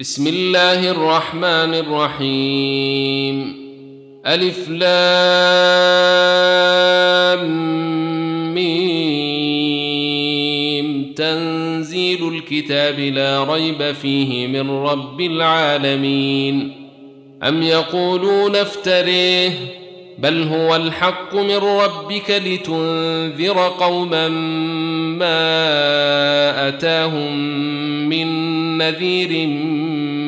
بسم الله الرحمن الرحيم. ألف لام ميم. تنزيل الكتاب لا ريب فيه من رب العالمين. أم يقولون افتريه. بل هو الحق من ربك لتنذر قوما ما أتاهم من نذير من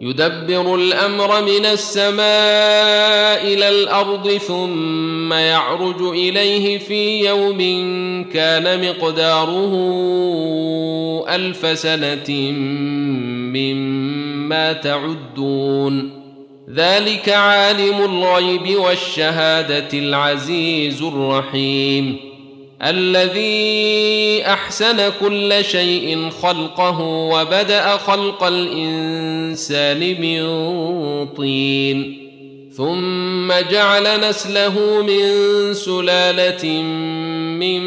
يدبر الأمر من السماء إلى الأرض ثم يعرج إليه في يوم كان مقداره ألف سنة مما تعدون. ذلك عالم الغيب والشهادة العزيز الرحيم. الذي أحسن كل شيء خلقه وبدأ خلق الإنسان من طين ثم جعل نسله من سلالة من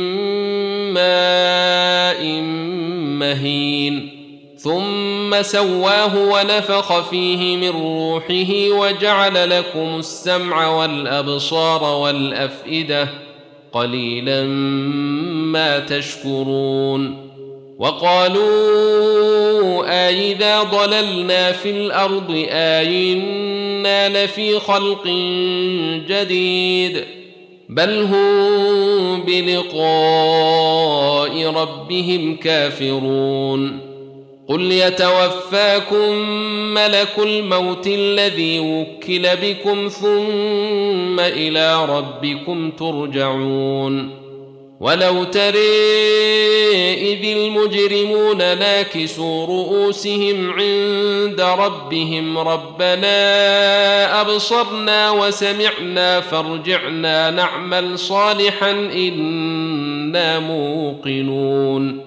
ماء مهين ثم سواه ونفخ فيه من روحه وجعل لكم السمع والأبصار والأفئدة قليلا ما تشكرون وقالوا أإذا ضللنا في الأرض آينا لفي خلق جديد بل هم بلقاء ربهم كافرون قل يتوفاكم ملك الموت الذي وكل بكم ثم إلى ربكم ترجعون ولو تري اذ المجرمون ناكسوا رؤوسهم عند ربهم ربنا ابصرنا وسمعنا فارجعنا نعمل صالحا أنا موقنون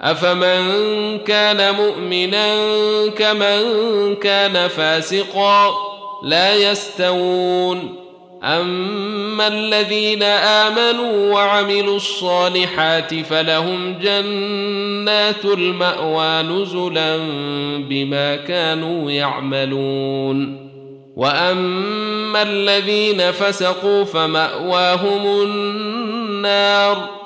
افمن كان مؤمنا كمن كان فاسقا لا يستوون اما الذين امنوا وعملوا الصالحات فلهم جنات الماوى نزلا بما كانوا يعملون واما الذين فسقوا فماواهم النار